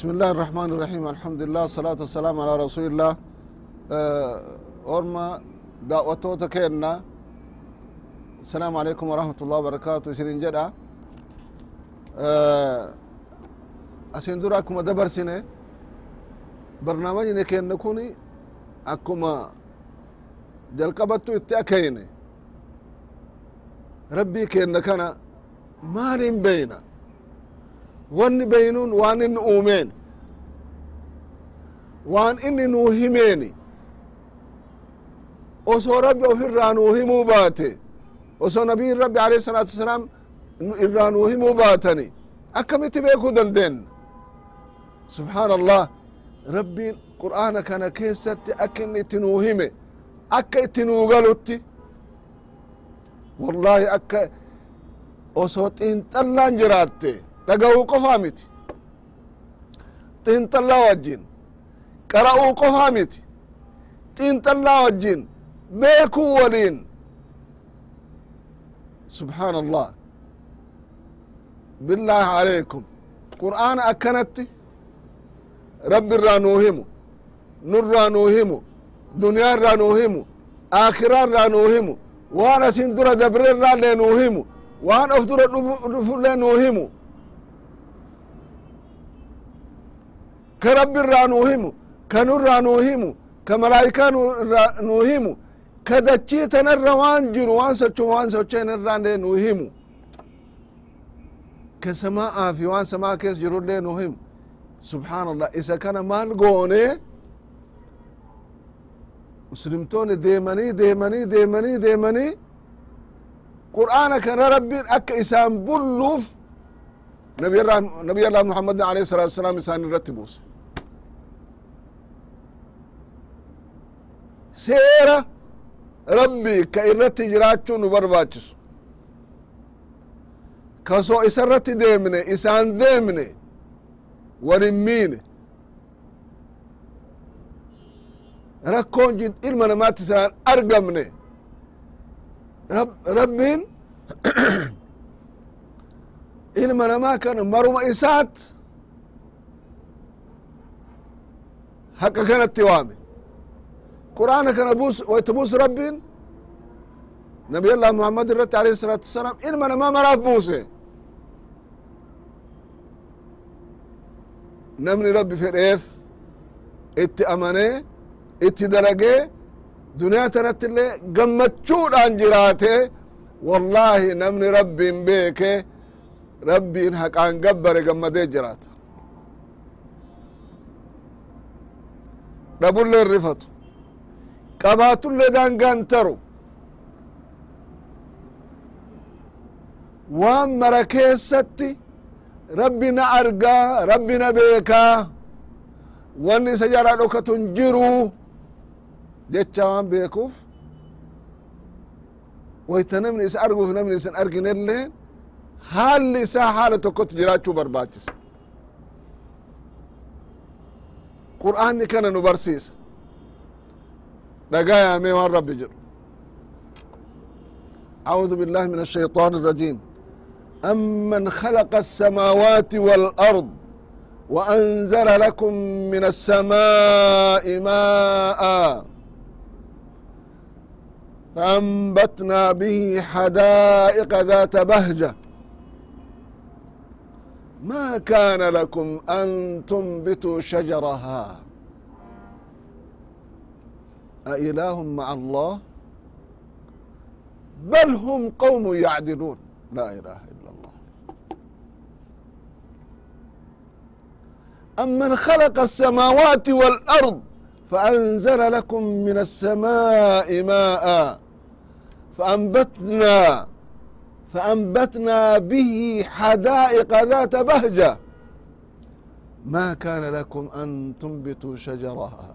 بسم الله الرحمن الرحيم الحمد لله الصلاة والسلام على رسول الله orma daawwattoota keenna السلام عليكم ورحمة الله وبركاته isinin jedha asin dura akkuma dabarsine barnaamijni keenna kun akkuma jalqabattu itti akayne rabbii keenna kana maalin beyna wanni beynun waan inni uumeen. Waan inni nuu himeeni. Osoo rabbi of irraa nuu himuu baate osoo nabiyin rabbi alayhi salaatu wasalaam irraa nuu himuu baatani akkamitti beekuu dandeenna? Subxaana allah rabbiin qur'aana kana keessatti akka inni itti nuu hime akka itti nuu galutti wallahi akka osoo xiinxallaan jiraatte dhaga'uu qofaa miti xiinxallaa wajjin qara'uu qofaa miti xiinxallaa wajjin beekuu waliin subxaana allah billaahi alaykum. Qur'aana akkanatti rabbi irraa nuu himu nurraa nuu himu duniyaa irraa nuu himu aakiraa irraa nuu himu waan asin dura dabre irraallee nuu himu waan of dura dhufullee nuu himu ka rabbi irraa nuu himu ka nurraa nuu himu ka malaayikaa nuu himu ka dachii tanarra waan jiru waan sochu waan socheen irraallee nuu himu ka samaa'aa fi waan samaa kees jirullee nuu himu subxaan allah isa kana maal goone muslimtoonni deemanii deemanii deemanii deemanii qur'aana kana rabbiin akka isaan bulluuf nabiy allah muhammadin alayhi salatu wasalaam isaan irratti buuse seera rabbi ka irratti jiraachuu nu barbaachisu. Kasoo isa irratti deemne isaan deemne walin miine. Rakkoon ilma namaatti isaan argamne. Rabbiin ilma namaa kana maruma isaat haqa kanatti waame qur'aana kana buusu rabbiin nabiy allah muhammad irratti alayhi الsalatu wasalaam ilma namaa maraaf buuse? Namni rabbi fedheef itti amanee itti dalagee duniyaa tanatti illee gammachuudhaan jiraate wallahi namni rabbiin beeke rabbiin haqaan gabbare gammadee jiraata. Dhabullee rifatu qabaatullee daangaan taru waan mara keessatti rabbi na argaa rabbi na beekaa wanni isa jalaa dhokatu hin jiru jecha waan beekuuf wayta namni isa arguuf namni isin arginellee haalli isaa haala tokkotti jiraachuu barbaachisa qur'aanni kana nu barsiisa dhagaa yaamee waan rabbi jedhu أعوذ بالله من الشيطان الرجيم أمن خلق السماوات والأرض وأنزل لكم من السماء ماء فأنبتنا به حدائق ذات بهجة ما كان لكم أن تنبتوا شجرها أإله مع الله بل هم قوم يعدلون لا إله إلا الله أمن خلق السماوات والأرض فأنزل لكم من السماء ماء فأنبتنا فأنبتنا به حدائق ذات بهجة ما كان لكم أن تنبتوا شجرها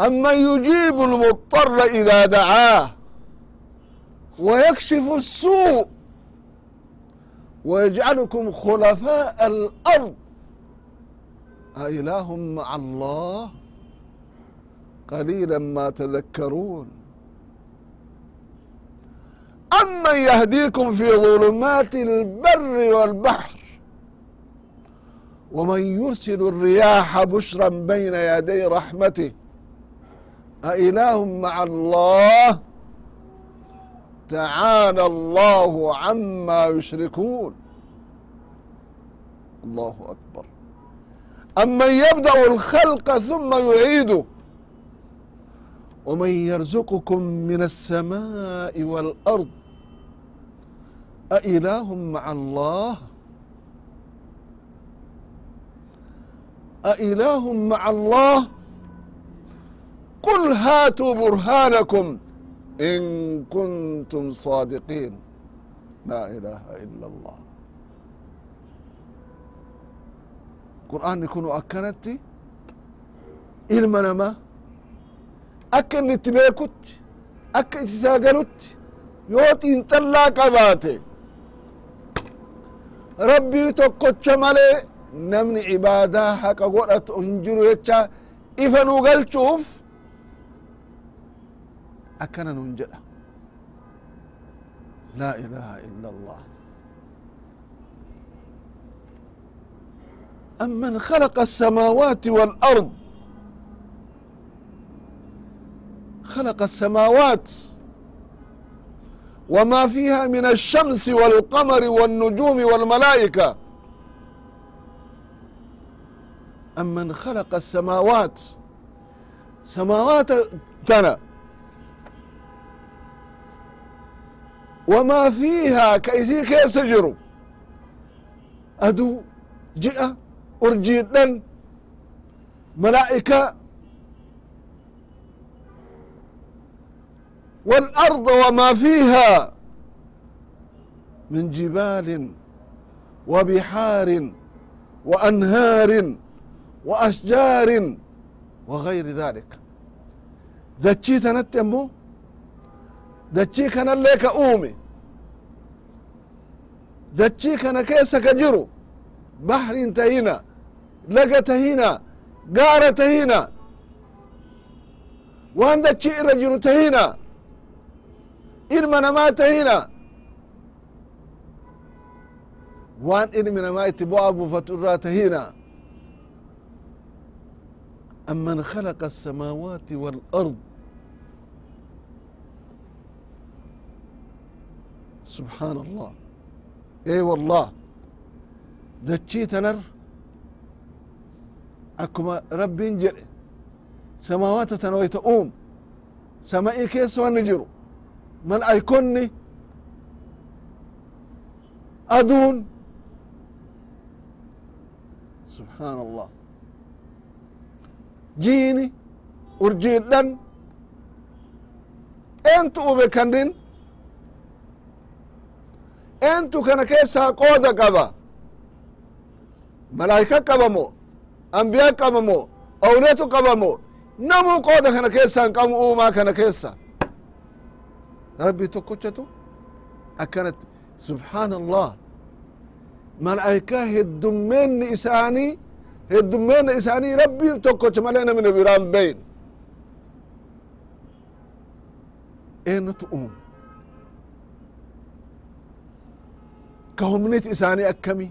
أمن يجيب المضطر إذا دعاه ويكشف السوء ويجعلكم خلفاء الأرض أإله مع الله قليلا ما تذكرون أمن يهديكم في ظلمات البر والبحر ومن يرسل الرياح بشرا بين يدي رحمته أإله مع الله تعالى الله عما يشركون الله أكبر أمن يبدأ الخلق ثم يعيده ومن يرزقكم من السماء والأرض أإله مع الله أإله مع الله قل هاتوا برهانكم إن كنتم صادقين لا إله إلا الله قرآن يكون أكنتي ilma namaa akka inni itti beekutti akka itti saagalutti yoo xiinxallaa qabaate rabbii tokkocha malee namni ibaadaa haqa godhatu hin jiru akkana nun jedha laa ilaha illa allah أمن خلق السماوات والأرض خلق السماوات وما فيها من الشمس والقمر والنجوم والملائكة أمن خلق السماوات سماوات تنا وما فيها كيسي كيس جرو أدو جئة أرجيدن ملائكة والأرض وما فيها من جبال وبحار وأنهار وأشجار وغير ذلك دتشي تنت أمو دتشي كان ليك أومي دتشي كان كيس كجرو بحر تهينا لقى تهينا قارة تهينا وان دتشي رجل تهينا ilma namaa tahina waan ilmi namaa itti bu'aa buufatu irraa tahina أمن خلق السماوات والأرض subxaanallah eyvallah dachii tanar akkuma rabbin jedhe samaawaata tan oyta uum sama'ii keessa wanni jiru mala'aykonni aduun subxaan allah jiini urjiidhan eentu ube kandin eentu kana keessaa qooda qaba malaayika qabamo ambiyaa qabamo awliyatu qabamo namuu qooda kana keessaa hin qabu uumaa kana keessa rabbii tokkochatu akkanatti subxaana allah malaa'ikaa heddummeenni isaanii heddummeena isaanii rabbii tokkocha malee namni biraan beyn eenutu uumu ka humnit isaani akkami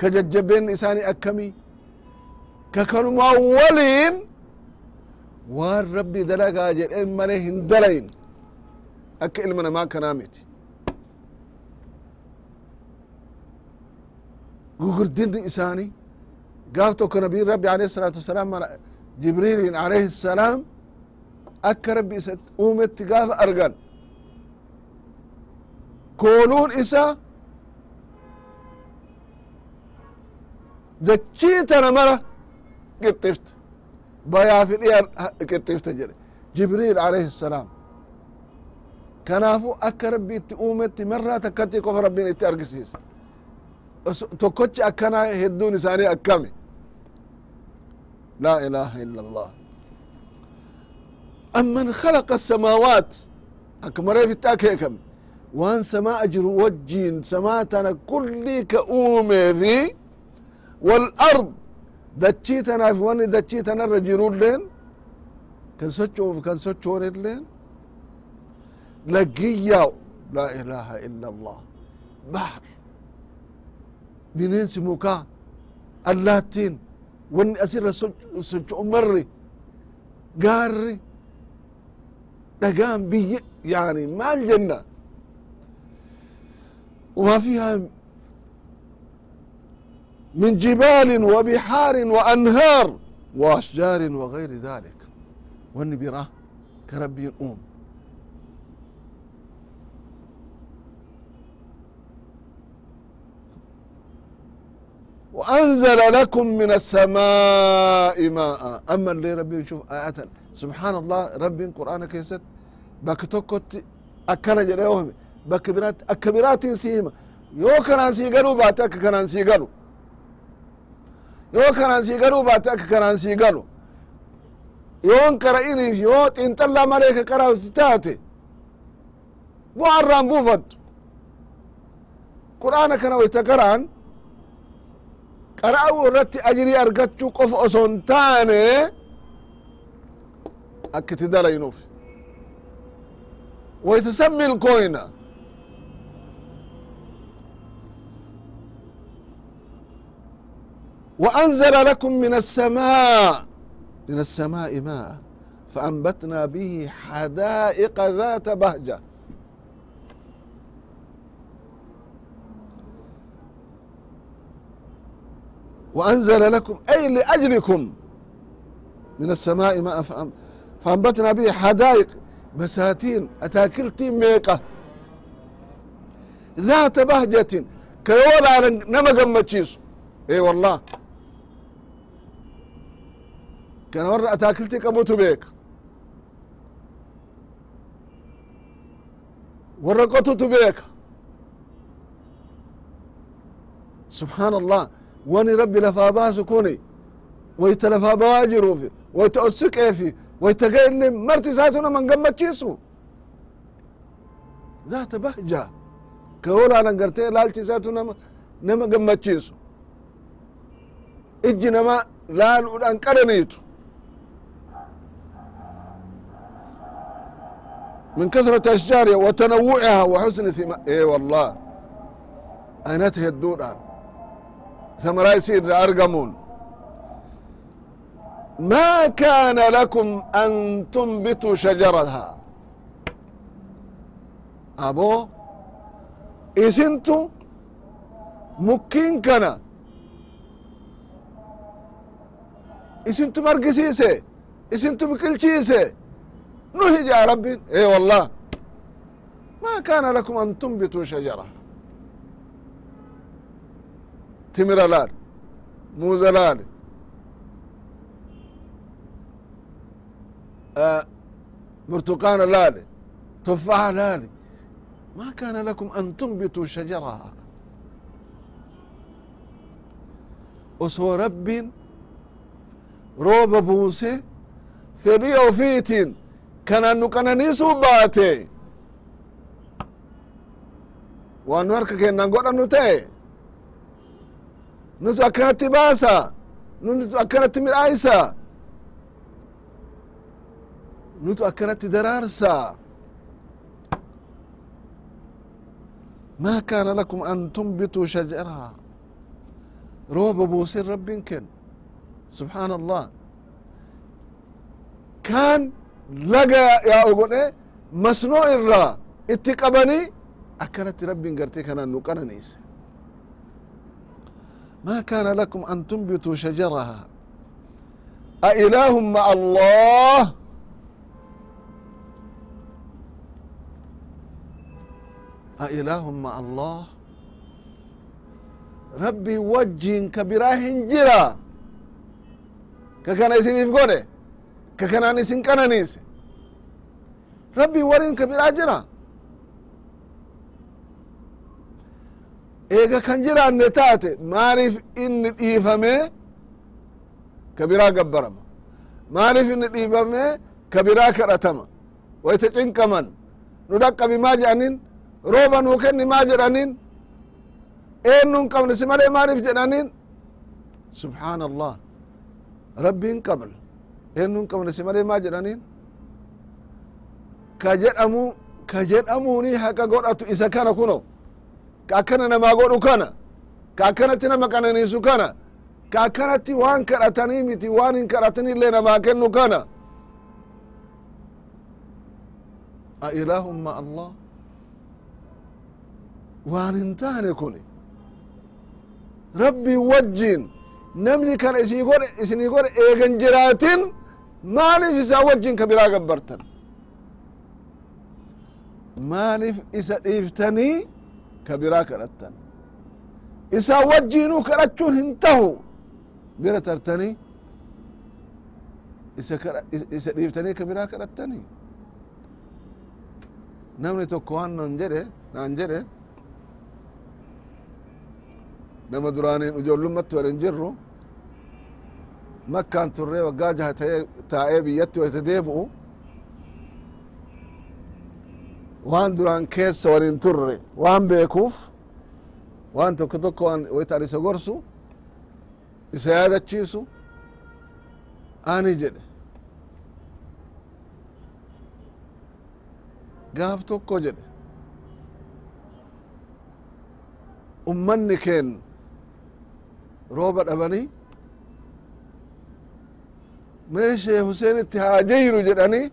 ka jajjabeenni isaani akkami ka kanumaa waliin waan rabbi dalagaa jedhen male hin dalayin akka ilma namaa kanaa miti. Gugurdinni isaani gaaf tokko nabiyin rabbi alayhi salaatu wasalaam jibriilin alayhi salaam akka rabbi isa uumetti gaafa argan. Kooluun isaa dachii tana mara qixxifta bayaafi dhiya qixxifta jedhe jibriil alayhi الsalaam kanaafu akka rabbi itti uumetti marraa takkatti qofa rabbiin itti argisiisa tokkochi akkana hedduun isaanii akkami? Laa ilaha illa allah amman khalaqa asamaawaat akka mareefitti akeekame. Waan samaa jiru wajjiin samaa tana kullii ka fi walard dachii tanaaf wanni dachii tanarra jirulleen kan socho'uuf kan sochoonilleen laggiyyaa'u laa ilaha illa allah bahr bineensi mukaa allaattiin wanni asirra socho'u marri gaarri dhagaan biyye yani maal jenna وما فيها من جبال وبحار وأنهار وأشجار وغير ذلك واني براه كربي أم وأنزل لكم من السماء ماء أما اللي ربي يشوف آيات سبحان الله ربي قرآن كيست بك توكت أكنا جريوهم بك برات أكبرات سيما يو كان سيقلوا باتك كان سيقلوا yoo kanaan sii galuu baatte akka kanaan sii galu. Yoon qara'iniif yoo xiinxallaa malee ka qaraa'uti taate bu'arraan buufattu. Qur'aana kana wayta qara'an qara'uu irratti ajirii argachuu qofa osoo hin taane akka itti dalaynuuf wayta sammil وأنزل لكم من السماء من السماء ماء فأنبتنا به حدائق ذات بهجة وأنزل لكم أي لأجلكم من السماء ماء فأنبتنا به حدائق بساتين أتاكلتين ميقة ذات بهجة كيولا نما قمتشيسو اي والله كان مرة أتاكلتي قبوتو بيك ورقتو بيك سبحان الله واني ربي لفا باسو كوني ويتلفا بواجرو في ويتأسك في ويتقين مرتي ساتنا من قمت جيسو ذات بهجة كولا ننقرتي لالتي ساتنا نما قمت جيسو ijji nama laaluudhaan min kasrati ashjaariha wa tanawuciha wa xusni hima e wallah aynata hedduudhaan hamaraa isiirra argamuun maa kaana lakum an tunbituu shajaraha abo isintu mukkiin kana isintu margisiise isintu biqilchiise nuhid ya rabbi e wallah ma kana lakum an tunbituu shajaraha timira laale muuze laale burtuqaana laale tufaha laale ma kana lakum an tunbituu shajaraha osoo rabbin rooba buuse fedhi ofiitin kanan nu qananiisuu baate waan nu harka kennan godhannu ta'e nutu akkanatti baasa nutu akkanatti midhaaysa nutu akkanatti daraarsa ما كان لكم أن تنبتوا شجرها روب بوسين رب كن سبحان الله كان لقى يا أقول مسنوع الرا اتقبني أكنت رب قرتي كان نقننيس ما كان لكم أن تنبتوا شجرها أإله مع الله أإله مع الله ربي وجين كبراه جرا ككنا يسنيف قوله ka kanaan isin qananiise rabbii warin ka biraa jira eega kan jiraanne taate maaliif inni dhiifame ka biraa gabbarama maaliif inni dhiifame ka biraa kadhatama waita cinqaman nu dhaqqabi maa jedhanin rooba nuu kenni maa jedhanin eennu qabne si malee maaliif jedhanin subxaana allah rabbiin qabna qabne eennu hin qabne si malee maa jedhanin ka jedhamu ka jedhamuni haqa godhatu isa kana kuno. Ka akkana namaa godhu kana. Ka akkanatti nama qananiisu kana. Ka akkanatti waan kadhatanii miti waan hin kadhatani illee namaa kennu kana. A ilaahun ma allah? Waan hin taane kun rabbii wajjin namni kana isii godhe isinii godhe eegan jiraatin maaliif isaa wajjin ka biraa gabbartan maaliif isa dhiiftanii ka biraa kadhattan. Isaa wajjiinuu kadhachuun hin tahu. Bira tartanii isa isa dhiiftanii ka biraa kadhattanii namni tokko waan nan jedhe naan jedhe nama duraaniin ijoollumatti wadan jirru waggaa jaha ta'ee taa'ee biyyatti wayta deebi'u waan duraan keessa waliin turre waan beekuuf waan tokko tokko waan waytaan isa gorsu isa yaadachiisu ani jedhe gaaf tokko jedhe ummanni keen rooba dhabanii mee shee huseenitti haa jeyru jedhanii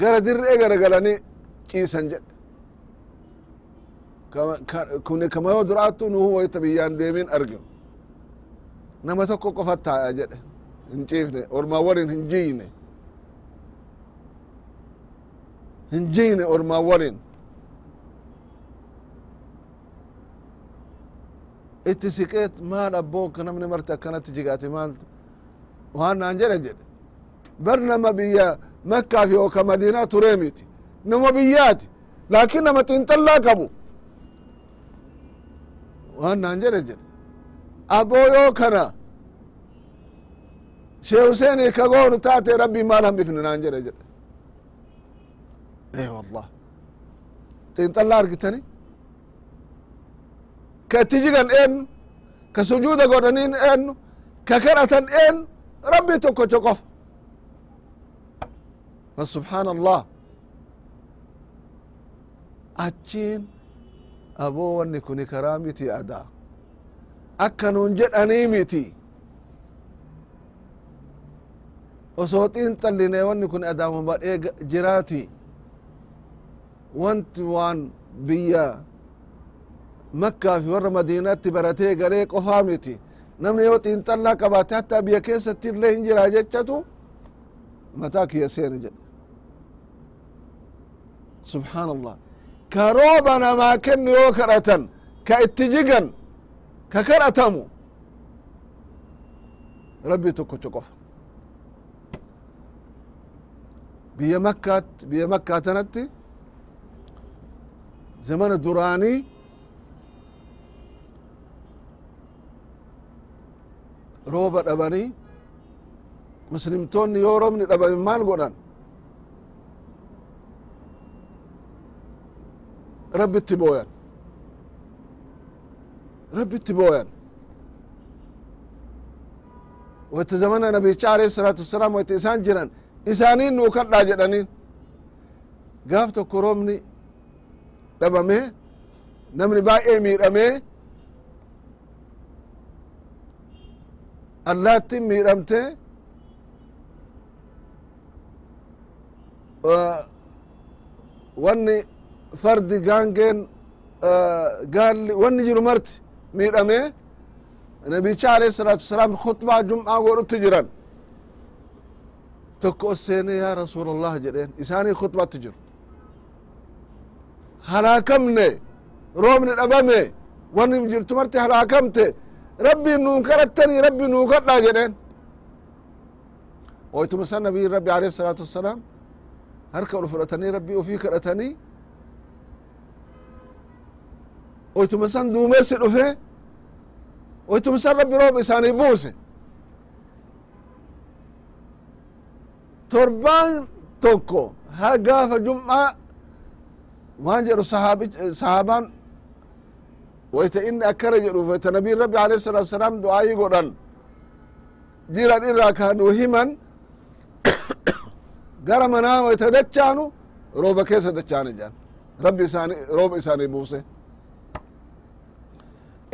gara dirree garagalanii ciisan jedhe. Kuni kama yoo duraattu nuhu wayta biyyaan deemin arginu. Nama tokko qofa taaya jedhe. Hin ciifne ormaa warin hin jiyne hin jiyne ormaa warin itti siqeet maal abboo namni marti akkanatti jigaate maaltu waan naan jedhe jedhe bar nama biyya makkaaf yooka madiinaa turee miti nama biyyaati laakin nama xiinxallaa qabu waan naan jedhe jedhe aboo yoo kana shee huseenii ka goonu taate rabbii maal hambifne naan jedhe jedhe e wallah xiinxallaa argitani ka itti jigan eennu ka sujuuda godhaniin eennu ka kadhatan eennu rabbii tokkocho qofa fa subxaana allah achiin aboo wanni kuni karaa miti adaa akka nuun jedhanii miti osoo xiinxalline wanni kun adaama badhee jiraati wanti waan biyya makkaa fi warra madiinatti baratee miti namni yoo xiinxallaa qabaate hatta biyya keessatti illee hin jiraa jechatu mataa kiyya seene jedhe subxaan allah ka rooba namaa kennu yoo kadhatan ka itti jigan ka kadhatamu rabbi tokkocho qofa biyya makkaat biyya makkaa tanatti zamana duraanii rooba dhabanii muslimtoonni yoo roobni dhabame maal godhan? Rabbitti booyan. Rabbitti booyan. Wayta zamana nabicha alayhi salaatu wassalaam wayta isaan jiran isaaniin nuu kadhaa jedhaniin. Gaaf tokko roobni dhabame namni baay'ee miidhamee allaattin miidhamte wanni fardi gaangeen gaalli wanni jiru marti miidhame nabicha alayhi salaatu wasalaam khutbaa jum'aa godhutti jiran. Tokko os seene yaa rasuul allah jedheen. Isaanii khutbatti jiru. Halaakamne roobni dhabame wanni jirtu marti halaakamte rabbii nuun kadhattanii rabbi nuu kadhaa jedheen waytuma san nabiyin rabbi alayhi salaatu wassalaam harka ol fudhatanii rabbii ufii kadhatanii oytuma san duumessi dhufe oytuma san rabbi rooba isaanii buuse. Torbaan tokko ha gaafa jum'aa waan jedhu sahaabaan wayta inni akkana jedhu wayta nabiin rabbi alayhi salatu wasalaam du'aayii godhan jiran irraa kaanu himan gara manaa wayta dachaanu rooba keessa dachaane jedhan rabbi isaani rooba isaanii buuse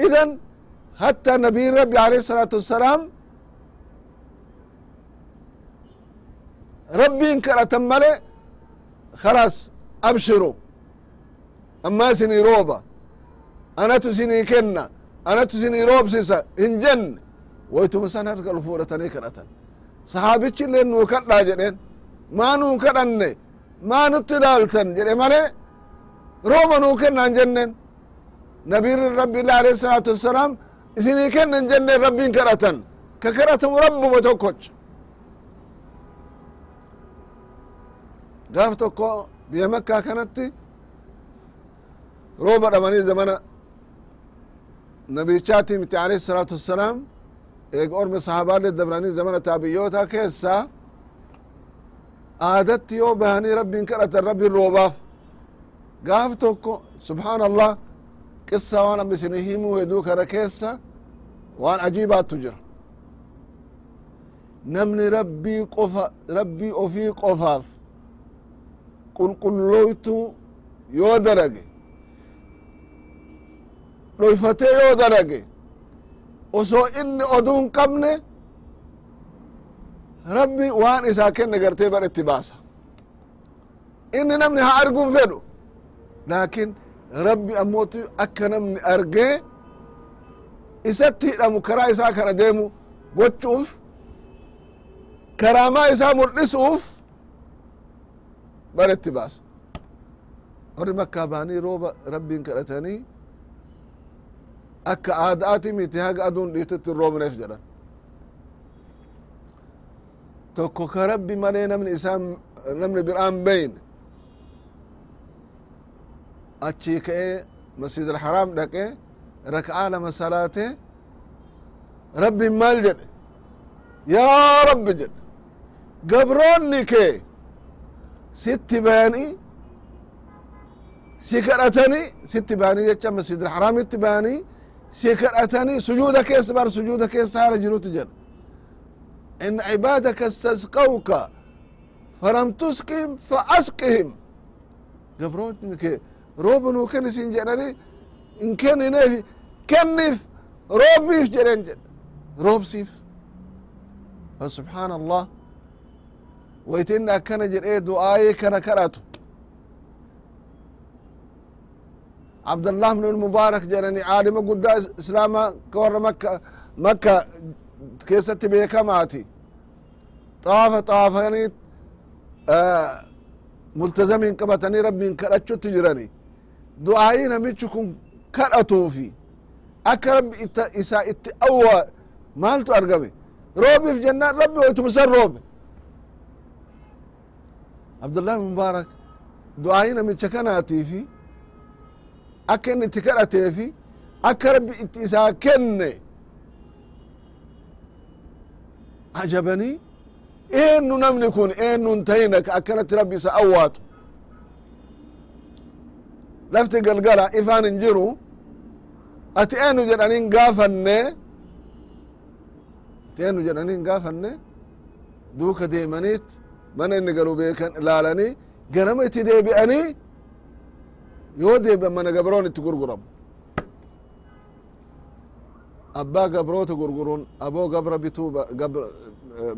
idan hatta nabiin rabbi alayhi salatu wassalaam rabbiin kadhatan male خلاص abshiru ammaa isinii rooba anatu isinii kenna anatu isinii roobsisa hin jenne woytuma san harka fuudhatanii kadhatan sahaabichi illee nuu kadhaa jedheen maa nuu kadhanne maa nutti ilaaltan male rooba nuu kennaan jenneen nabiin rabbi illah alayhi salaatu wassalaam isinii kennan jenneen rabbiin kadhatan ka kadhatamu rabbuma tokkocha gaaf tokko biyya makkaa kanatti rooba dhabanii zamana nabichaati miti alayhi salaatu wassalaam eega ormi sahaabaalle dabranii zamana taabiyyoota keessa aadatti yoo bahanii rabbiin kadhatan rabbiin roobaaf gaaf tokko subxaan allah qissa waan amma isinii himuu heduu kana keessa waan ajiibaattu jira namni rabbii qofa rabbii ofii qofaaf qulqulloytu yoo dalage dhoyfatee yoo dalage osoo inni oduun qabne rabbi waan isaa kenne gartee bar itti baasa. Inni namni haa arguun fedhu. Laakin rabbi ammootu akka namni argee isatti hidhamu karaa isaa kana deemu gochuuf karaamaa isaa mul'isuuf bar itti baasa. Warri makkaa baanii rooba rabbiin kadhatanii akka aadaati miti haga aduun dhiitutti roobneef jedhan tokko ka rabbi malee namni isaan namni biraan beyn achii ka'ee masjid alharaam dhaqee raka'aa lama salaate rabbiin maal jedhe yaa rabbi jedhe gabroonni kee sitti bayanii si kadhatanii sitti bayanii jecha masjid alharaamitti bayanii si kadhatanii sujuuda keessa bar sujuuda keessa haala jirutu jedha. In cibaadaka istasqawka falam tusqihim faasqihim gabroonni kee rooba nuu kenni isin jedhanii in kennineef kenniif roobbiif jedhen jedhe roobsiif. Fasubxaana allah wayta inni akkana jedhee du'aayee kana kadhatu cabdallah bnu lmubaarak jedhani caalima guddaa islaama ka warra makka makka keessatti beekamaati xaafa xaafanii multazamin qabatanii rabbiin kadhachutti jirani du'aayii namichi kun kadhatuufi. Akka rabbi isaa itti awwa maaltu argame? Roobiif jennaan rabbi waytumsan roobe. Abdullah mubaarak du'aayii namicha kanaatiifi akka inni itti kadhateefi akka rabbi itti isaa kenne ajabanii eenyu namni kun eenyun tahina ka akkanatti rabbi isa awwaatu. Lafti galgala ifaan hin jiru ati eenyu jedhanin gaafanne ati eenyu jedhanin gaafanne duuka deemaniit mana inni galu beekan ilaalanii ganama itti deebi'anii yoo deebi'an mana gabroon itti gurguramu abbaa gabroota gurguruun aboo gabra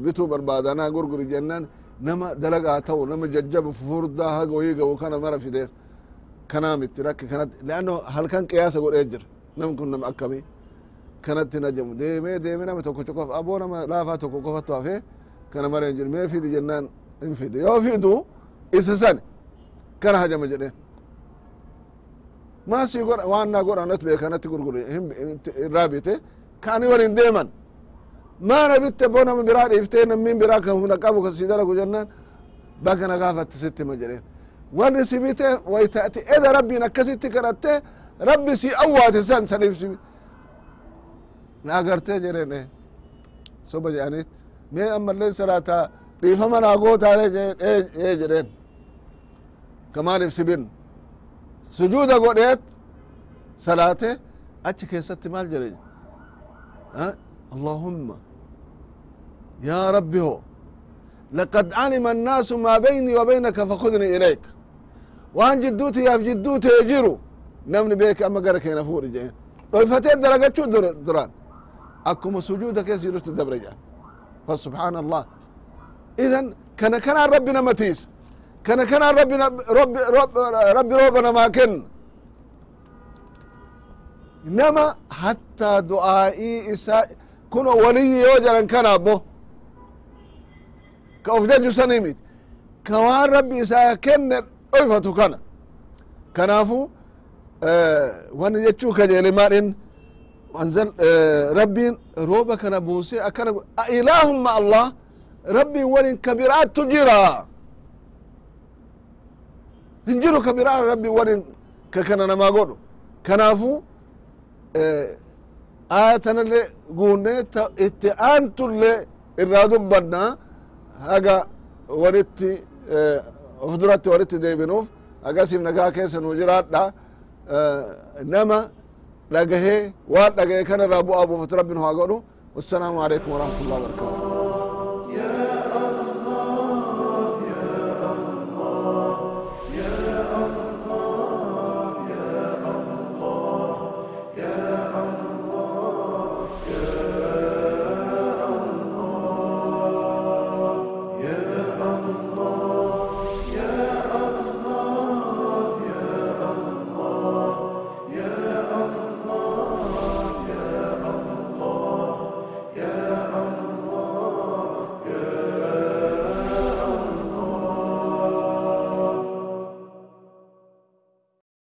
bituu barbaadanaa gurguri jennaan nama dalagaa ta'u nama jajjaba furdaa haga wayii ga'u kana mara fideef kanaamitti rakki kanatti leanno halkan qiyaasa godhee jira nam kun nama akkamii kanatti najamu deemee deemee nama tokko qof aboo nama laafaa tokko qofatu hafee kana mara hin jiru mee fidi jennaan hin fide yoo fidu isa san kana hajama jedheen maasi godha waan naa godhanat bee kanatti gurgure irraa bite kaani walin deeman. Maana bitte bo nama biraa dhiiftee nammin biraa kan huna qabu ka si dalagu jennaan bagana gaafatti sittima jedheen. Wanni si bite waytaati eda rabbiin akkasitti kadhatte rabbi si awwaate san saniif na agartee jedheen soba jedhanit mee ammallee salaata dhiifama naa gootaane ee jedheen. Kamaaniif sibin sujuuda godheet salaate achi keessatti maal jedhe allahumma yaa rabbi ho laqad calima annaasu maa baynii wa baynaka fakudnii ilayk. Waan jidduutiyaaf jidduutee jiru namni beeke amma gara keena fuudhi jeen dhoyfatee dalagachuu duraan. Akkuma sujuuda keessa jirutti dabre jedhan fa subxaana allah idan kana kanaan rabbi nama kana kanaan rabbi rooba kenna nama hattaa du'aa'ii isaa kuno waliyyi yoo jedhan kana abbo ka of jaju sanii miti ka waan rabbi isaa kenne dhoyfatu kana kanaafu wani jechuu kajeele maadhin anzal rabbiin rooba kana buuse akkana ilaahum ma allah rabbiin walin ka biraattu jira hin jiru ka biraa rabbiin walin ka kana namaa godhu kanaafu aya tanallee guunne itti aantulle irraa dubbanna haga walitti of duratti walitti deebinuuf agasif nagaa keessa nu jiraadha nama dhagahee waan dhagahe kana irraa bu'aa buufatu rabbin haa godhu wassalaamu alaikum warahmatullahi wabarakatu